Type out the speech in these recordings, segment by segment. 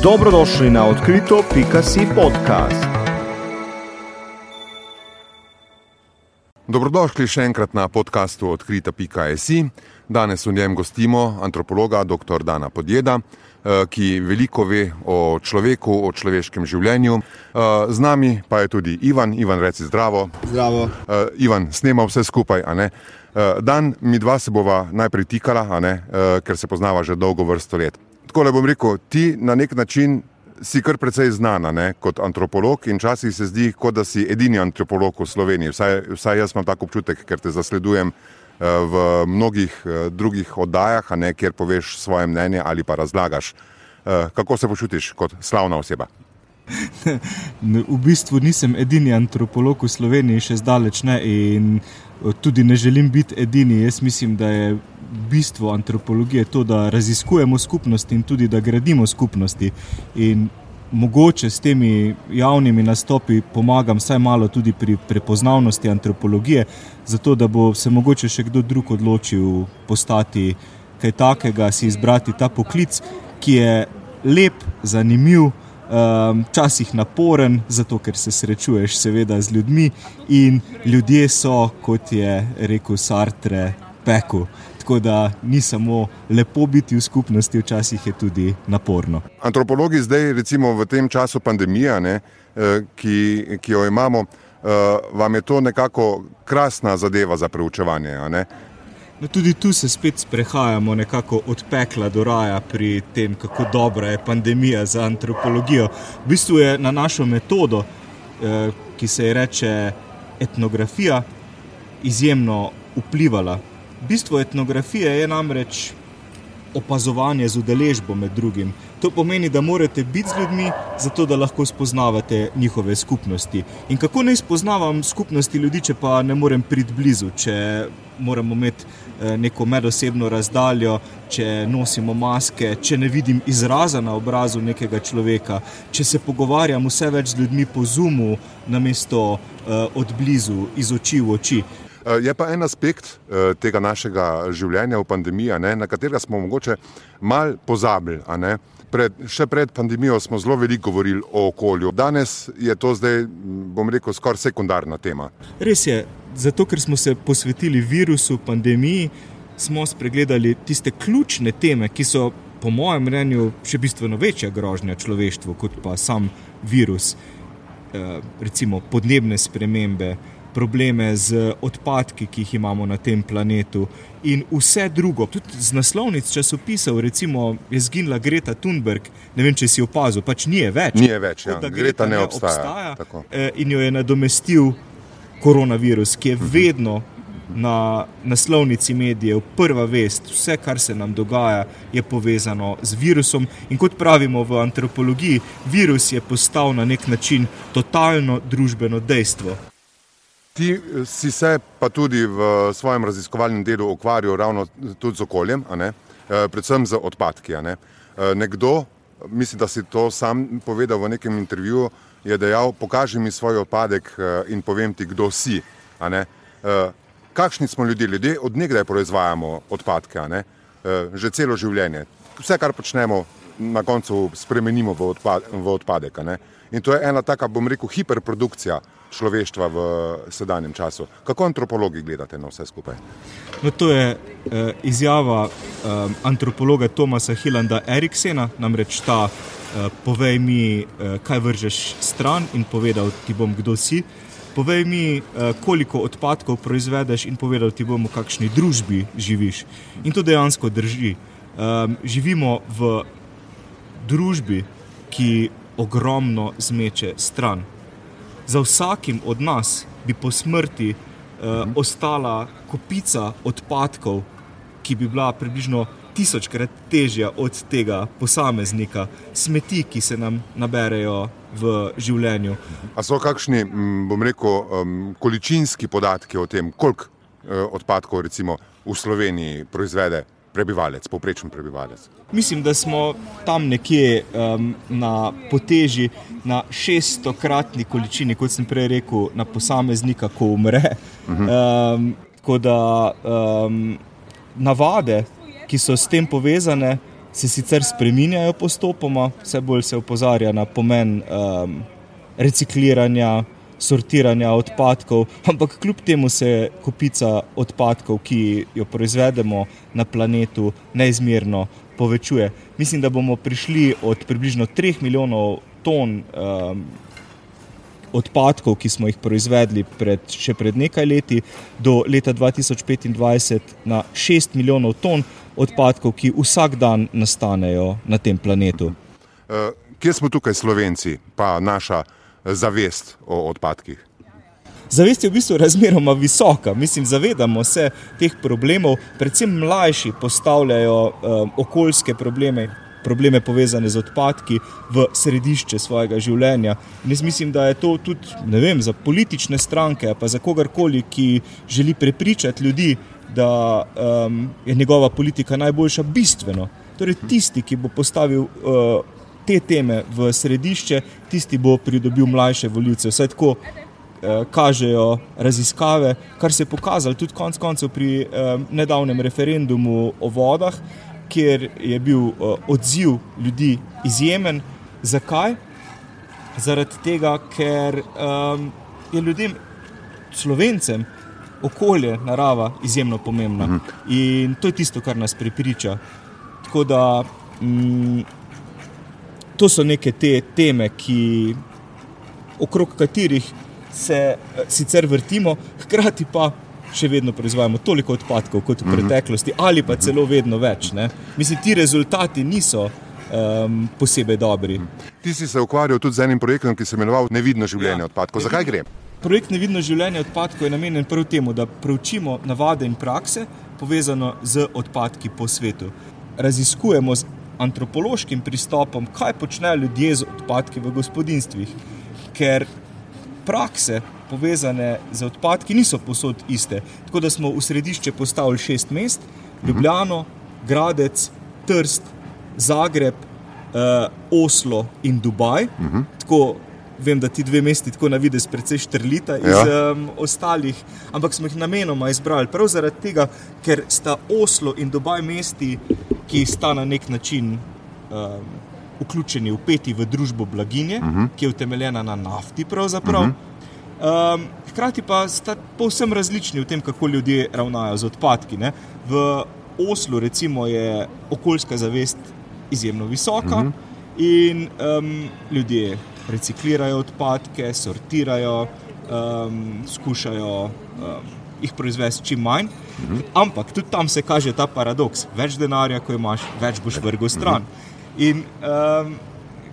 Dobrodošli na odkrito.si podcast. Dobrodošli še enkrat na podkastu odkrita.si. Danes v njem gostimo antropologa dr. Dana Podjeda, eh, ki veliko ve o človeku, o človeškem življenju. Eh, z nami pa je tudi Ivan, Ivan reci zdravo. Zdravo. Uh, Ivan, snema vse skupaj. Uh, dan, mi dva se bova najprej tikala, ker se poznava že dolgo vrsto let. Tako le bom rekel, ti na nek način si kar precej znana ne, kot antropolog in včasih se zdi, kot da si edini antropolog v Sloveniji. Vsaj, vsaj jaz imam tako občutek, ker te zasledujem uh, v mnogih uh, drugih oddajah, ne, kjer poveš svoje mnenje ali pa razlagaš. Uh, kako se počutiš kot slavna oseba? v bistvu nisem edini antropolog v Sloveniji, še zdaleč ne. In tudi ne želim biti edini. Jaz mislim, da je bistvo antropologije to, da raziskujemo skupnosti in tudi da gradimo skupnosti. In mogoče s temi javnimi nastopi pomagam vsaj malo tudi pri prepoznavnosti antropologije, zato da bo se mogoče še kdo drug odločil postati kaj takega, si izbrati ta poklic, ki je lep, zanimiv. Včasih um, naporen, zato ker se srečuješ, seveda, z ljudmi, in ljudje so, kot je rekel Sartre, pekel. Tako da ni samo lepo biti v skupnosti, včasih je tudi naporno. Antropologi zdaj, recimo v tem času pandemije, ne, eh, ki, ki jo imamo, eh, vam je to nekako krasna zadeva za preučevanje. No, tudi tu se spet sprehajamo nekako od pekla do raja pri tem, kako dobra je pandemija za antropologijo. V bistvu je na našo metodo, eh, ki se ji reče etnografija, izjemno vplivala Bistvo etnografije je namreč opazovanje z udeležbo med drugim. To pomeni, da morate biti z ljudmi, zato da lahko spoznavate njihove skupnosti. In kako naj spoznavam skupnosti ljudi, če pa ne morem priti blizu, če moramo imeti eh, neko medosebno razdaljo, če nosimo maske, če ne vidim izraza na obrazu nekega človeka, če se pogovarjam vse več z ljudmi po zumu, namesto uh, od blizu, iz oči v oči. Eh, je pa en aspekt eh, tega našega življenja v pandemiji, na katerega smo mogoče mal pozabili. Pred, še pred pandemijo smo zelo veliko govorili o okolju. Danes je to zdaj, bom rekel, skoraj sekundarna tema. Res je, zato ker smo se posvetili virusu, pandemiji, smo spregledali tiste ključne teme, ki so, po mojem mnenju, še bistveno večja grožnja človeštvu kot pa sam virus. E, recimo podnebne spremembe, probleme z odpadki, ki jih imamo na tem planetu, in vse drugo. Tudi z naslovnic časopisov, recimo, je zginila Greta Thunberg. Ne vem, če si opazil, pač ni več. Ni več, ja. Greta, Greta ne obstaja. obstaja eh, in jo je nadomestil koronavirus, ki je mhm. vedno. Na naslovnici medijev, prva vest, vse, kar se nam dogaja, je povezano z virusom. In kot pravimo v antropologiji, virus je postal na nek način totalno družbeno dejstvo. Ti eh, si se pa tudi v svojem raziskovalnem delu ukvarjal ravno tudi z okoljem, eh, predvsem z odpadki. Ne? Eh, nekdo, mislim, da si to sam povedal v nekem intervjuju, je dejal: Pokaži mi svoj odpadek in povem ti, kdo si. Kakšni smo ljudje? Ljudje odnegdaj proizvajamo odpadke, že celo življenje. Vse, kar počnemo, na koncu spremenimo v, odpad, v odpadek. In to je ena taka, bom rekel, hiperprodukcija človeštva v sedanjem času. Kako antropologi gledate na vse skupaj? No, to je eh, izjava eh, antropologa Tomasa Hilanda Eriksena, namreč ta, eh, povej mi, eh, kaj vržeš stran in povedal ti bom, kdo si. Povej mi, eh, koliko odpadkov proizvedeš in povedal ti bom, v kakšni družbi živiš. In to dejansko drži. Eh, živimo v družbi, ki ogromno zmeče stran za vsakim od nas bi po smrti uh, ostala kopica odpadkov, ki bi bila približno tisočkrat težja od tega posameznika, smeti, ki se nam naberejo v življenju. A so kakšni, bom rekel, um, količinski podatki o tem, koliko uh, odpadkov recimo v Sloveniji proizvede prebivalec, povprečen prebivalec? Mislim, da smo tam nekje um, na poteži, na 600-kratni količini, kot sem prej rekel, na posameznika, ko umre. Um, tako da um, navade, ki so s tem povezane, se sicer spreminjajo postopoma, vse bolj se opozarja na pomen um, recikliranja, sortiranja odpadkov, ampak kljub temu se kopica odpadkov, ki jo proizvedemo na planetu, neizmerno povečuje. Mislim, da bomo prišli od približno 3 milijonov ton. Um, Odpadkov, ki smo jih proizvedli pred, še pred nekaj leti, do leta 2025 na 6 milijonov ton odpadkov, ki vsak dan nastanejo na tem planetu. Uh, kje smo tukaj, Slovenci, pa naša zavest o odpadkih? Zavest je v bistvu razmeroma visoka. Mislim, zavedamo se teh problemov, predvsem mlajši postavljajo um, okoljske probleme, probleme povezane z odpadki, v središče svojega življenja. In jaz mislim, da je to tudi vem, za politične stranke, pa za kogarkoli, ki želi prepričati ljudi, da um, je njegova politika najboljša, bistveno. Torej, tisti, ki bo postavil. Uh, Te teme v središče, tisti bo pridobil mlajše voljivce. Vse tako eh, kažejo raziskave, kar se je pokazalo tudi konec koncev pri eh, nedavnem referendumu o vodah, kjer je bil uh, odziv ljudi izjemen. Zakaj? Zaradi tega, ker um, je ljudem, slovencem, okolje, narava izjemno pomembna. Mhm. In to je tisto, kar nas prepriča. Tako da um, to so neke te teme, ki, okrog katerih se uh, sicer vrtimo, hkrati pa še vedno proizvajamo toliko odpadkov kot v mhm. preteklosti, ali pa celo vedno več. Ne? Mislim, ti rezultati niso um, posebej dobri. Ti si se ukvarjal tudi z enim projektom, ki se imenoval Nevidno življenje ja. odpadkov. Zakaj gre? Projekt Nevidno življenje odpadkov je namenjen prav temu, da preučimo navade in prakse povezane z odpadki po svetu. Raziskujemo antropološkim pristopom, kaj počnejo ljudje z odpadki v gospodinstvih. Ker prakse povezane z odpadki, niso posod iste. Tako da smo v središče postavili šest mest: Ljubljano, Gradec, Trst, Zagreb, eh, Oslo in Dubaj. Uh -huh. tako, vem, da ti dve mesti tako na vides precej štrlita iz ja. um, ostalih, ampak smo jih namenoma izbrali prav zaradi tega, ker sta Oslo in Dubaj mesti, ki sta na nek način. Um, Vključeni, upeti v družbo blaginje, uh -huh. ki je utemeljena na nafti, pravzaprav. Uh -huh. Um, hkrati pa sta povsem različni v tem, kako ljudje ravnajo z odpadki. Ne? V Oslu, recimo, je okoljska zavest izjemno visoka uh mhm. -huh. in um, ljudje reciklirajo odpadke, sortirajo, um, skušajo um, jih proizvesti čim manj. Mhm. Ampak tudi tam se kaže ta paradoks: več denarja, ko imaš, več boš vrgel stran. In um,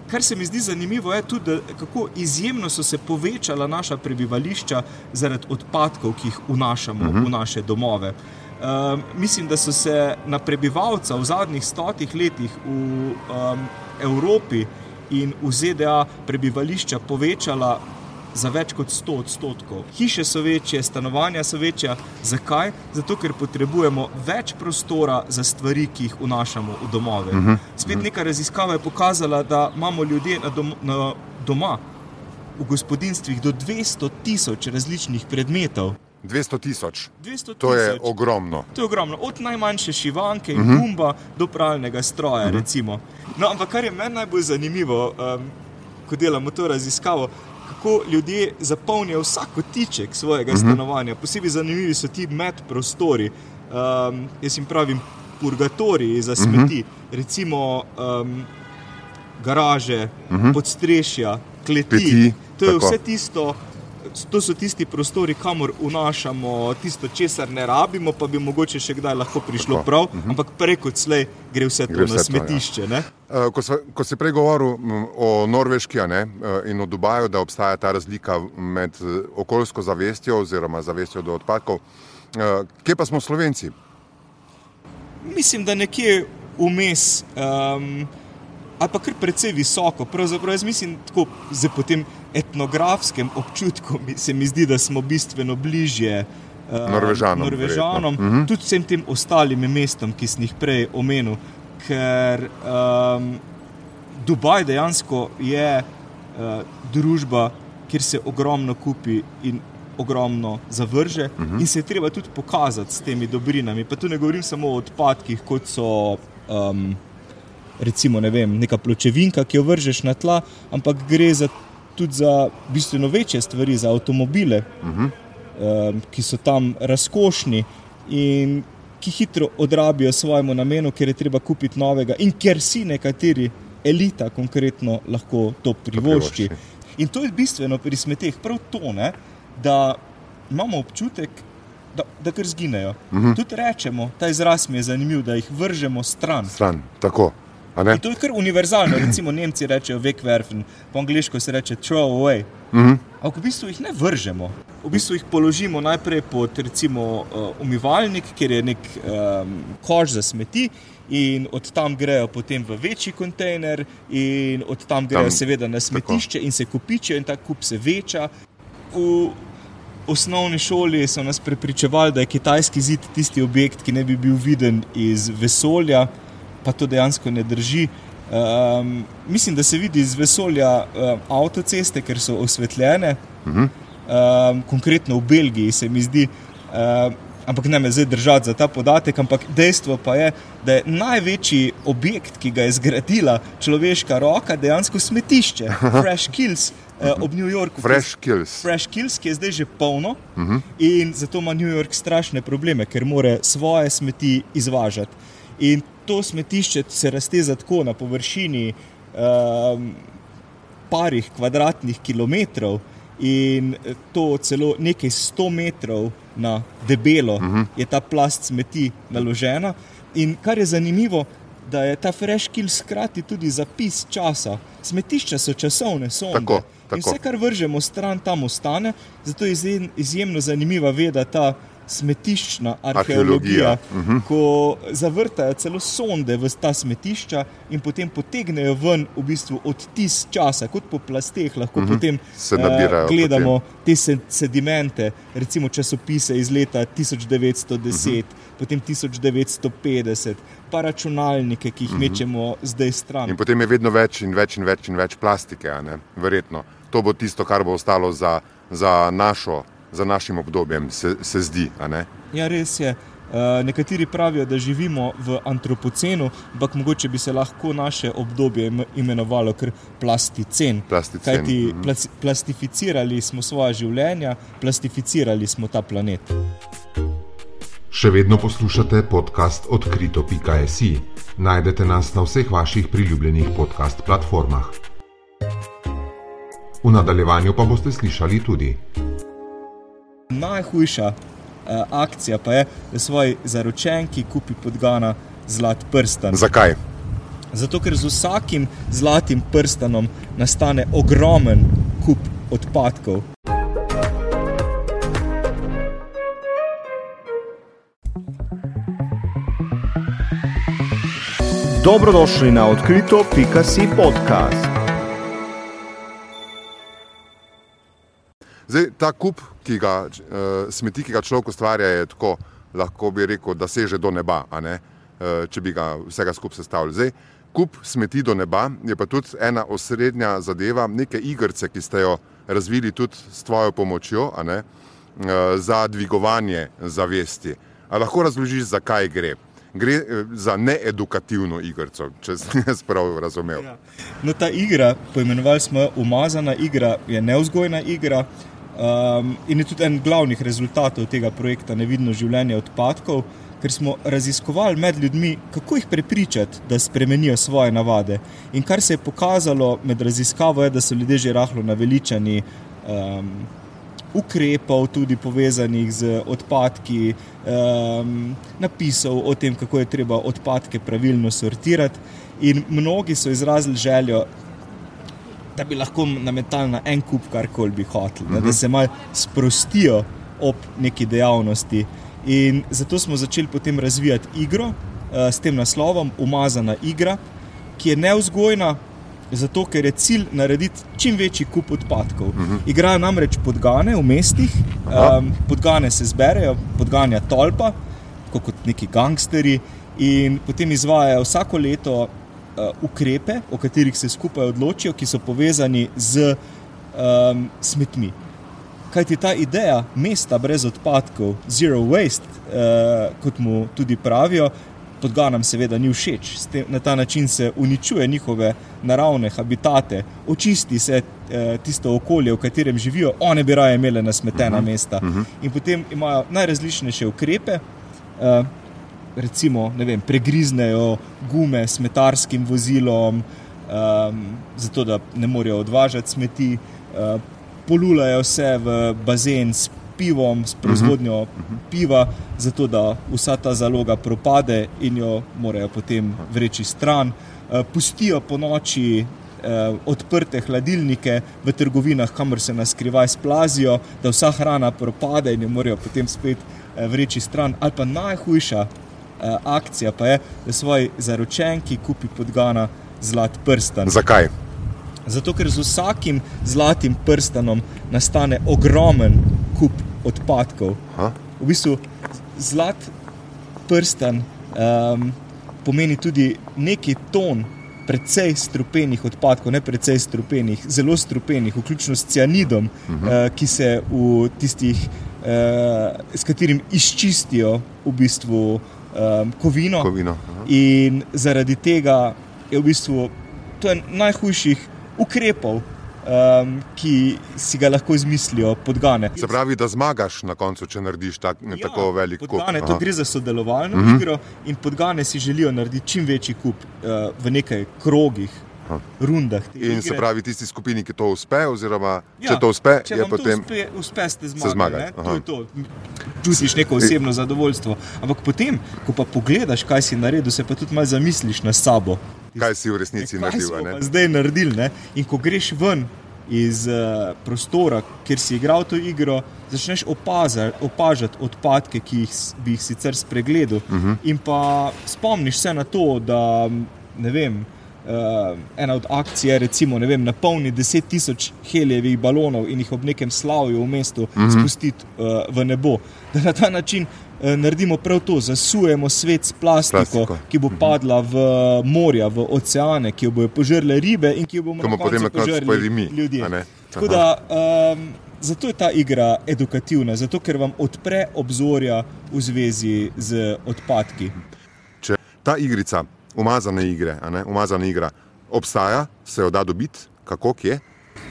Kar se mi zdi zanimivo, je tudi, kako izjemno so se povečala naša prebivališča zaradi odpadkov, ki jih vnašamo uh -huh. v mhm. naše domove. Um, mislim, da so se na prebivalca v zadnjih stotih letih v um, Evropi in v ZDA prebivališča povečala za več kot 100 odstotkov. Hiše so večje, stanovanja so večja. Zakaj? Zato, ker potrebujemo več prostora za stvari, ki jih vnašamo v domove. Uh mhm. -huh. Spet neka raziskava je pokazala, da imamo ljudje na, dom na doma, v gospodinstvih, do 200 tisoč različnih predmetov. 200 tisoč. To je ogromno. To je ogromno. Od najmanjše šivanke in uh mhm. -huh. gumba do pravnega stroja. Uh mhm. -huh. no, ampak kar je meni najbolj zanimivo, um, ko delamo to raziskavo, kako ljudje zapolnijo vsak kotiček svojega uh mhm. -huh. stanovanja. Posebej zanimivi so ti medprostori. Um, jaz jim pravim, purgatoriji za smeti, uh -huh. recimo um, garaže, uh mhm. -huh. podstrešja, kleti. kleti. To je tako. vse tisto, to so tisti prostori, kamor vnašamo tisto, česar ne rabimo, pa bi mogoče še kdaj lahko prišlo Tako. prav, uh mhm. -huh. ampak preko slej gre vse to gre vse na smetišče. To, ja. uh, ko, sva, ko si prej govoril o Norveški ne, uh, in o Dubaju, da obstaja ta razlika med uh, okoljsko zavestjo oziroma zavestjo do odpadkov, uh, kje pa smo Slovenci? Mislim, da nekje vmes. Um, ali pa kar precej visoko. Pravzaprav jaz mislim, da po tem etnografskem občutku se mi zdi, da smo bistveno bližje. Uh, Norvežanom, Norvežanom uh mhm. -huh. tudi vsem tem ostalim mestom, ki sem jih prej omenil, ker um, Dubaj dejansko je uh, družba, kjer se ogromno kupi in ogromno zavrže, uh mhm. -huh. in se je treba tudi pokazati s temi dobrinami. Pa tu ne govorim samo o odpadkih, kot so um, recimo ne vem, neka pločevinka, ki jo vržeš na tla, ampak gre za, tudi za bistveno večje stvari, za avtomobile, uh -huh. um, ki so tam razkošni in ki hitro odrabijo svojemu namenu, ker je treba kupiti novega in ker si nekateri elita konkretno lahko to privošči. In to je bistveno pri smeteh, prav to, ne, da imamo občutek, da, da kar zginejo. Uh -huh. Tudi rečemo, ta izraz mi je zanimiv, da jih vržemo stran. Stran, tako. In to je kar univerzalno. Recimo Nemci rečejo wegwerfen, po angliško se reče throw away. Uh -huh. Ampak v bistvu jih ne vržemo. V bistvu jih položimo najprej pod recimo, uh, umivalnik, kjer je nek um, koš za smeti. In od tam grejo potem v večji kontejner, in od tam grejo, tam, seveda, na smetišče, tako. in se kupičijo, in ta kup se veča. V osnovni šoli so nas prepričevali, da je kitajski zid tisti objekt, ki ne bi bil viden iz vesolja pa to dejansko ne drži. Um, mislim, da se vidi iz vesolja um, avtoceste, ker so osvetljene, uh -huh. um, konkretno v Belgiji, se mi zdi. Um, ampak ne me zdaj držati za ta podatek, ampak dejstvo pa je, da je največji objekt, ki ga je zgradila človeška roka, dejansko smetišče, Fresh Kills. Uh, ob New Yorku, Fresh Kills. Fresh Kills, ki je zdaj že polno, uh -huh. in zato ima New York strašne probleme, ker mora svoje smeti izvažati. In to smetišče se razteza tako na površini um, parih kvadratnih kilometrov in to celo nekaj sto metrov na debelo uh mhm. -huh. je ta plast smeti naložena. In kar je zanimivo, da je ta fresh kill skrati tudi zapis časa. Smetišča so časovne, so tako. In vse, kar vržemo stran, tam ostane. Zato je izjemno zanimiva veda ta smetiščna arheologija, arheologija. Uh -huh. ko zavrtajo celo sonde v ta smetišča in potem potegnejo ven v bistvu odtis časa, kot po plasteh, lahko uh mhm. -huh. potem se nabirajo. Uh, gledamo potem. te sedimente, recimo časopise iz leta 1910, uh -huh. potem 1950. Pa računalnike, ki jih uh mhm. -huh. mečemo zdaj stran. In potem je vedno več in več in več in več plastike, verjetno. To bo tisto, kar bo ostalo za, za našo za našim obdobjem, se, se zdi. Ja, res je. Uh, nekateri pravijo, da živimo v antropocenu, ampak mogoče bi se lahko naše obdobje imenovalo kar plasticen. plasticen. Kajti mm plas, plastificirali smo svoje življenja, plastificirali smo ta planet. Še vedno poslušate podcast Odkrito.js. Najdete nas na vseh vaših priljubljenih podcast platformah. V nadaljevanju pa boste slišali tudi. Najhujša uh, akcija pa je, da svoj zaročenki kupi podgana zlat prsten. Zakaj? Zato, ker z vsakim zlatim prstanom nastane ogromen kup odpadkov. Dobrodošli na odkrito.si podcast. Zdaj, ta kup ki ga, uh, smeti, ki ga človek ustvarja, je tako, lahko bi rekel, da seže do neba, uh, če bi ga vsega skupaj sestavljali. Zdaj, kup smeti do neba je pa tudi ena osrednja zadeva, neke igrice, ki ste jo razvili tudi s tvojo pomočjo ne, uh, za dvigovanje zavesti. A lahko razložiš, zakaj gre? Gre za needukativno igrico, če sem jaz prav razumel. Ja. No, ta igra, poimenovali smo jo umazana igra, je neuzgojna igra. Um, in je tudi en glavnih rezultatov tega projekta Nevidno življenje odpadkov, ker smo raziskovali med ljudmi, kako jih prepričati, da spremenijo svoje navade. In kar se je pokazalo med raziskavo, je, da so ljudje že rahlo naveličani um, ukrepov, tudi povezanih z odpadki, um, napisov o tem, kako je treba odpadke pravilno sortirati. In mnogi so izrazili željo, da bi lahko nametali na en kup, kar koli bi hoteli, uh -huh. da mhm. se malo sprostijo ob neki dejavnosti. In zato smo začeli potem razvijati igro uh, s tem naslovom Umazana igra, ki je neuzgojna, zato ker je cilj narediti čim večji kup odpadkov. Uh mhm. -huh. Igrajo namreč podgane v mestih, um, podgane se zberejo, podganja tolpa, kot neki gangsteri, in potem izvajajo vsako leto ukrepe, o katerih se skupaj odločijo, ki so povezani z um, smetmi. Kaj ti ta ideja mesta brez odpadkov, zero waste, uh, kot mu tudi pravijo, podganam seveda ni všeč. S Tem, na ta način se uničuje njihove naravne habitate, očisti se eh, tisto okolje, v katerem živijo, one bi raje imele nasmetena mesta. In potem imajo najrazličnejše ukrepe. Eh, Recimo, vem, pregriznejo gume s smetarskim vozilom, um, zato da ne morejo odvažati smeti, uh, polulajo vse v bazen s pivom, s proizvodnjo piva, zato da vsa ta zaloga propade in jo morajo potem vreči stran. Uh, pustijo po noči uh, odprte hladilnike v trgovinah, kamor se nas skrivaj splazijo, da vsa hrana propade in jo morajo potem spet uh, vreči stran. Ali pa najhujša uh, akcija pa je, da svoji zaročenki kupi podgana zlat prsten. Zakaj? Zato, ker z vsakim zlatim prstanom nastane ogromen kup odpadkov. Aha. V bistvu zlat prstan um, pomeni tudi nekaj ton. Predvsej strupenih odpadkov, ne predvsej strupenih, zelo strupenih, vključno s cianidom, uh -huh. uh, ki se v tistih, uh, s katerim izčistijo v bistvu um, kovino. Kovino, aha. In zaradi tega je v bistvu to en najhujših ukrepov, um, ki si ga lahko izmislijo podgane. Se pravi, da zmagaš na koncu, če narediš tak, ja, tako velik kup. podgane. To gre za sodelovalno uh -huh. igro in podgane si želijo narediti čim večji kup uh, v nekaj krogih. Rundah. In se igre. pravi, tisti skupini, ki to uspe, oziroma Ja, če to uspe, če je potem. to uspe, uspe ste zmagali. ne. To je to. Čutiš neko osebno zadovoljstvo. Ampak potem, ko pa pogledaš, kaj si naredil, se pa tudi malo zamisliš na sabo. Kaj si v resnici Kaj naredil? ne? zdaj naredili? Ne? In ko greš ven iz uh, prostora, kjer si igral to igro, začneš opaza, opažati odpadke, ki jih bi jih sicer spregledal. Uh Mhm. -huh. In pa spomniš se na to, da ne vem. Uh, ena od akcij je, recimo, ne vem, napolni 10.000 helijevih balonov in jih ob nekem slavju v mestu uh -huh. spustiti uh, v nebo. Da na ta način uh, naredimo prav to, zasujemo svet s plastiko, Plastiko. ki bo padla v morja, v oceane, ki jo bodo požrle ribe in ki jo bomo na potem požrli mi, ljudje. Tako da, um, zato je ta igra edukativna, zato ker vam odpre obzorja v zvezi z odpadki. Če ta igrica, umazane igre, ne, umazana igra, obstaja, se jo da dobiti, kako kje.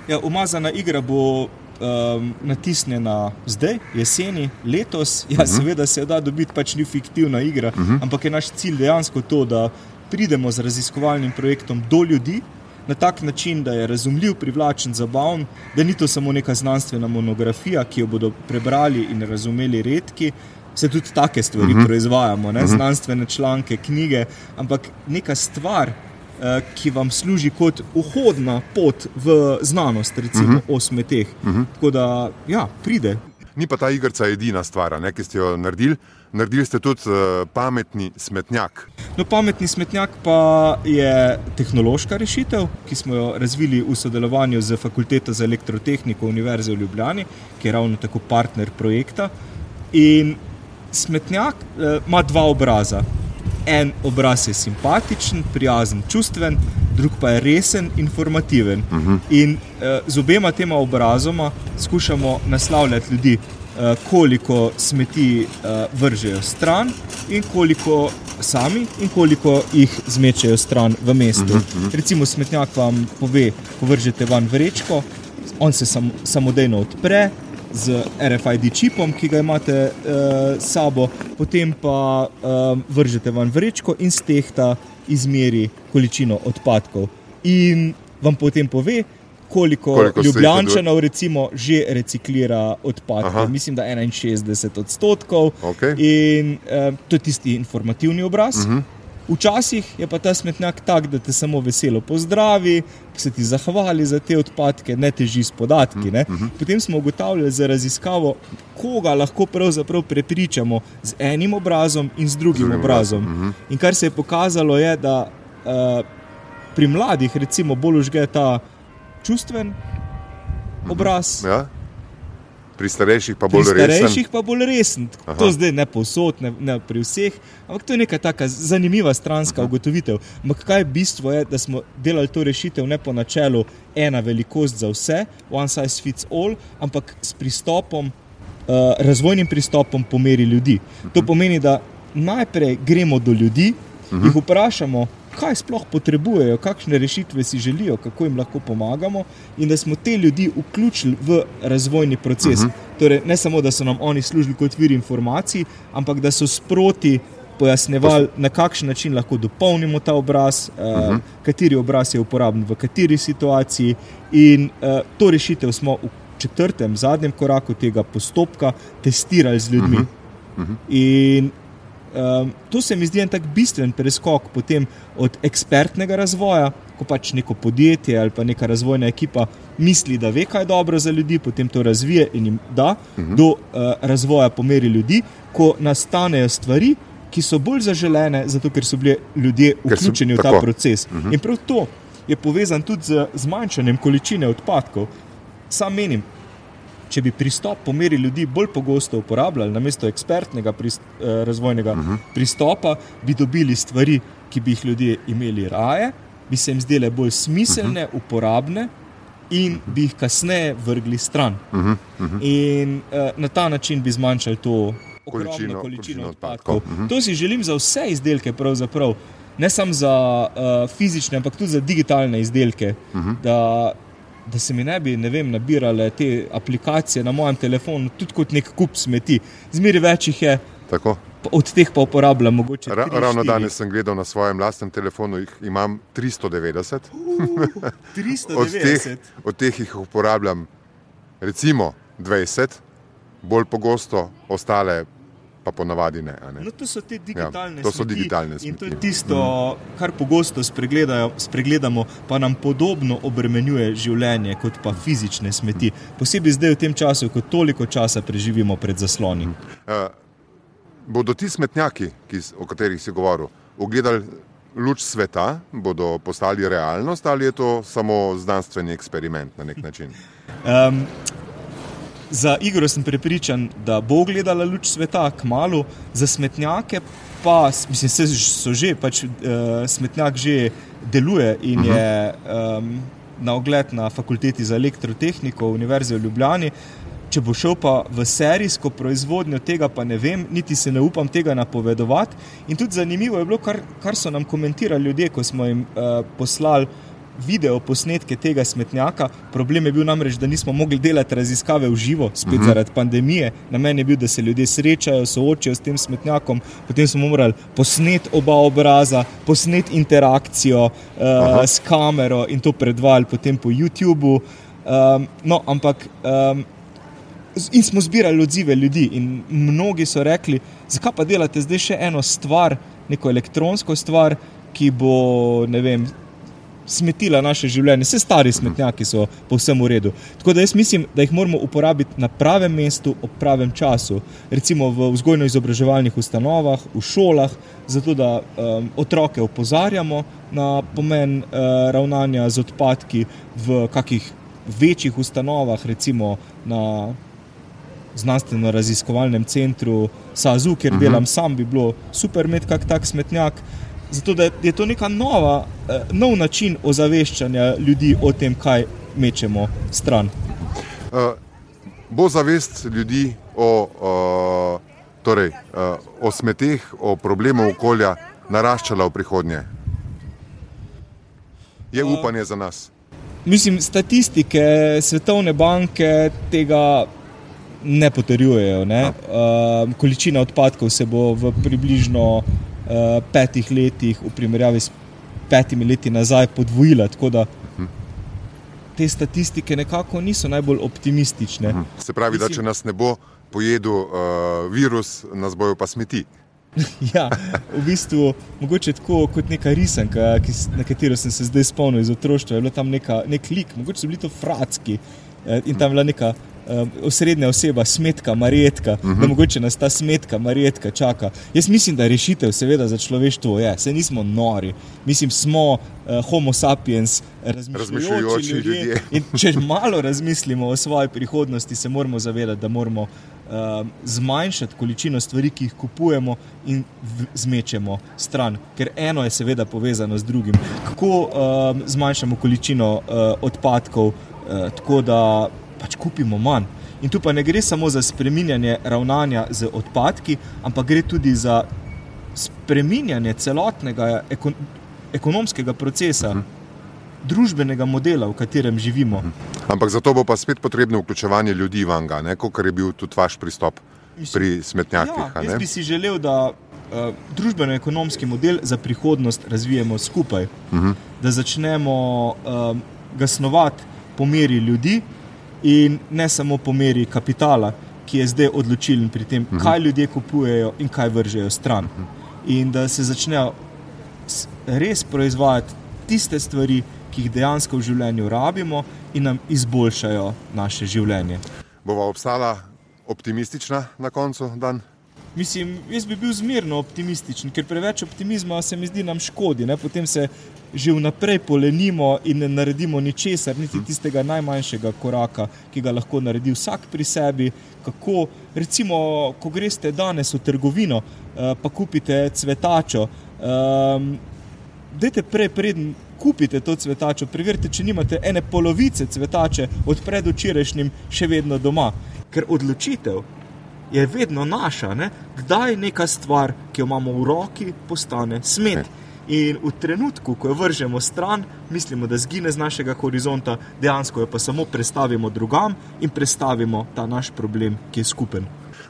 Ja, umazana igra bo um, natisnjena zdaj, jeseni, letos. Ja, uh -huh. Seveda se jo da dobiti, pač ni fiktivna igra, uh -huh. ampak je naš cilj dejansko to, da pridemo z raziskovalnim projektom do ljudi. Na tak način, da je razumljiv, privlačen, zabaven, da ni to samo neka znanstvena monografija, ki jo bodo prebrali in razumeli redki. Se tudi take stvari uh -huh. proizvajamo, ne? znanstvene članke, knjige, ampak neka stvar, eh, ki vam služi kot vhodna pot v znanost, recimo uh -huh. o smeteh. Uh -huh. Tako da, ja, pride. Ni pa ta igrica edina stvar, ne, ki ste jo naredili. Naredili ste tudi uh, pametni smetnjak. No, pametni smetnjak pa je tehnološka rešitev, ki smo jo razvili v sodelovanju z Fakulteto za elektrotehniko Univerze v Ljubljani, ki je ravno tako partner projekta. In smetnjak eh, ima dva obraza. En obraz je simpatičen, prijazen, čustven, drug pa je resen, informativen. Uh -huh. In eh, z obema tema obrazoma skušamo naslavljati ljudi, eh, koliko smeti eh, vržejo stran in koliko sami in koliko jih zmečejo stran v mestu. Uh -huh. Recimo smetnjak vam pove, ko vržete van vrečko, on se sam, samodejno odpre, z RFID čipom, ki ga imate uh, sabo, potem pa um, vržete van vrečko in stehta izmeri količino odpadkov. In vam potem pove, koliko, Koliko Ljubljančanov recimo že reciklira odpadke. Aha. Mislim, da 61 odstotkov. Okej. In uh, to je tisti informativni obraz. Uh -huh. Včasih je pa ta smetnjak tak, da te samo veselo pozdravi, se ti zahvali za te odpadke, ne teži s podatki. Ne? Potem smo ugotavljali za raziskavo, koga lahko pravzaprav prepričamo z enim obrazom in z drugim drugim obrazom. In kar se je pokazalo, je, da uh, pri mladih recimo bolj užge ta čustven obraz. Ja? Pri starejših pa Pri bolj resen. starejših pa bolj resen. Aha. To zdaj ne povsod, ne, ne pri vseh, ampak to je neka taka zanimiva stranska Mhm. ugotovitev. Ampak kaj je bistvo, je, da smo delali to rešitev ne po načelu ena velikost za vse, one size fits all, ampak s pristopom, uh, razvojnim pristopom po meri ljudi. To Mhm. pomeni, da najprej gremo do ljudi, uh -huh. jih vprašamo, kaj sploh potrebujejo, kakšne rešitve si želijo, kako jim lahko pomagamo, in da smo te ljudi vključili v razvojni proces. Uh -huh. Torej, ne samo, da so nam oni služili kot vir informacij, ampak da so sproti pojasnjevali, na kakšen način lahko dopolnimo ta obraz, uh -huh. uh, kateri obraz je uporaben v kateri situaciji. In uh, to rešitev smo v četrtem, zadnjem koraku tega postopka testirali z ljudmi. Uh -huh. Uh -huh. In um, to se mi zdi en tak bistven preskok od ekspertnega razvoja, ko pač neko podjetje ali pa neka razvojna ekipa misli, da ve, kaj je dobro za ljudi, potem to razvije in jim da, uh -huh. do uh, razvoja po meri ljudi, ko nastanejo stvari, ki so bolj zaželene, zato ker so bili ljudje vključeni v ta tako. proces. Uh mhm. -huh. In prav to je povezan tudi z zmanjšanjem količine odpadkov. Sam menim, če bi pristop po meri ljudi bolj pogosto uporabljali, namesto ekspertnega prist, eh, razvojnega uh mhm. -huh. pristopa, bi dobili stvari, ki bi jih ljudje imeli raje, bi se jim zdele bolj smiselne, uh mhm. -huh. uporabne. In bi jih kasneje vrgli stran. Uh -huh, uh -huh. In uh, na ta način bi zmanjšali to količino, količino odpadkov. Uh -huh. To si želim za vse izdelke, ne samo za uh, fizične, ampak tudi za digitalne izdelke. Uh -huh. da, da se mi ne bi ne vem, nabirale te aplikacije na mojem telefonu, tudi kot nek kup smeti. Zmeri več jih je. Tako. Od teh pa uporabljam mogoče. Ra ravno danes sem gledal na svojem lastnem telefonu, jih imam 390. Uh, 390. od, teh, od teh jih uporabljam recimo 20, bolj pogosto, ostale pa ponavadi ne. ne? No, to so te digitalne ja, to so digitalne smeti. In to je tisto, mm. kar pogosto spregledamo, pa nam podobno obremenjuje življenje kot pa fizične smeti. Posebej zdaj v tem času, ko toliko časa preživimo pred zasloni. Mm. Uh, bodo ti smetnjaki, ki, o katerih si govoril, ogledali luč sveta, bodo postali realnost ali je to samo znanstveni eksperiment na nek način? Um, Za igro sem prepričan, da bo gledala luč sveta, kmalo, za smetnjake pa mislim, so že, pač uh, smetnjak že deluje in -huh. je um, na ogled na fakulteti za elektrotehniko Univerze v Ljubljani. Če bo šel pa v serijsko proizvodnjo tega, pa ne vem, niti se ne upam tega napovedovati. In tudi zanimivo je bilo, kar, kar so nam komentirali ljudje, ko smo jim uh, poslali video posnetke tega smetnjaka. Problem je bil namreč, da nismo mogli delati raziskave v živo, spet uh mhm. -huh. zaradi pandemije. Na meni je bil, da se ljudje srečajo, soočajo s tem smetnjakom, potem smo morali posneti oba obraza, posneti interakcijo uh, s kamero in to predvajati potem po YouTubu. Um, no, ampak. Um, In smo zbirali odzive ljudi, in mnogi so rekli, zakaj pa delate zdaj še eno stvar, neko elektronsko stvar, ki bo, ne vem, smetila naše življenje, vse stari smetnjaki so povsem v redu. Tako da jaz mislim, da jih moramo uporabiti na pravem mestu, ob pravem času, recimo v vzgojno-izobraževalnih ustanovah, v šolah, zato da um, otroke opozarjamo na pomen uh, ravnanja z odpadki v kakih večjih ustanovah, recimo na znanstveno-raziskovalnem centru SAZU, kjer uh mhm. -huh. delam sam, bi bilo super imeti kak tak smetnjak. Zato je to neka nova, eh, nov način ozaveščanja ljudi o tem, kaj mečemo stran. Uh, bo zavest ljudi o, uh, torej, uh, o smeteh, o problemu okolja naraščala v prihodnje? Je upanje za nas? Mislim, statistike Svetovne banke tega ne potrjujejo. Ne? Uh, količina odpadkov se bo v približno uh, petih letih, v primerjavi s petimi leti nazaj, podvojila. Tako da te statistike nekako niso najbolj optimistične. Mhm. Se pravi, da če nas ne bo pojedel uh, virus, nas bojo pa smeti. ja, v bistvu mogoče tako kot neka risanka, ki, na katero sem se zdaj spomnil iz otroštva. Je bilo tam neka, nek lik, mogoče so bili to fratski eh, in tam je bila neka osrednja oseba, smetka, marjetka, uh -huh. da mhm. mogoče nas ta smetka, marjetka čaka. Jaz mislim, da rešitev, seveda, za človeštvo je, se nismo nori, mislim, smo uh, homo sapiens, razmišljujoči ljudje. ljudje. In če malo razmislimo o svoji prihodnosti, se moramo zavedati, da moramo uh, zmanjšati količino stvari, ki jih kupujemo in zmečemo stran. Ker eno je seveda povezano z drugim. Kako uh, zmanjšamo količino uh, odpadkov, uh, tako da pač kupimo manj. In tu pa ne gre samo za spreminjanje ravnanja z odpadki, ampak gre tudi za spreminjanje celotnega ekon ekonomskega procesa, uh -huh. družbenega modela, v katerem živimo. -huh. Ampak za to bo pa spet potrebno vključevanje ljudi v ga, kot je bil tudi vaš pristop pri smetnjakih. Ja, jaz bi si želel, da uh, družbeno-ekonomski model za prihodnost razvijemo skupaj, uh -huh. da začnemo uh, ga snovati po meri ljudi in ne samo po meri kapitala, ki je zdaj odločilen pri tem, uh mhm. -huh. kaj ljudje kupujejo in kaj vržejo stran. Uh -huh. In da se začnejo res proizvajati tiste stvari, ki jih dejansko v življenju rabimo in nam izboljšajo naše življenje. Bova obstala optimistična na koncu dan? Mislim, jaz bi bil zmerno optimističen, ker preveč optimizma se mi zdi nam škodi. Ne? Potem se že vnaprej polenimo in ne naredimo ničesar, niti tistega najmanjšega koraka, ki ga lahko naredi vsak pri sebi. Kako, recimo, ko greste danes v trgovino, uh, pa kupite cvetačo. Um, Dajte prej, preden kupite to cvetačo, preverite, če nimate ene polovice cvetače od predvčerajšnjim še vedno doma. Ker odločitev je vedno naša, ne? kdaj neka stvar, ki jo imamo v roki, postane smet. In v trenutku, ko jo vržemo stran, mislimo, da zgine z našega horizonta, dejansko jo pa samo prestavimo drugam in prestavimo ta naš problem, ki je skupen.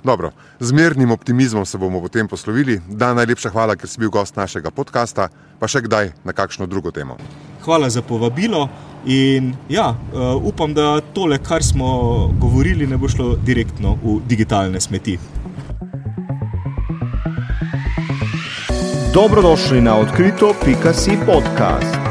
Dobro, z mirnim optimizmom se bomo potem poslovili. Da, najlepša hvala, ker si bil gost našega podcasta, pa še kdaj na kakšno drugo temo. Hvala za povabilo. In ja, uh, upam, da tole, kar smo govorili, ne bo šlo direktno v digitalne smeti. Dobrodošli na odkrito.si podcast.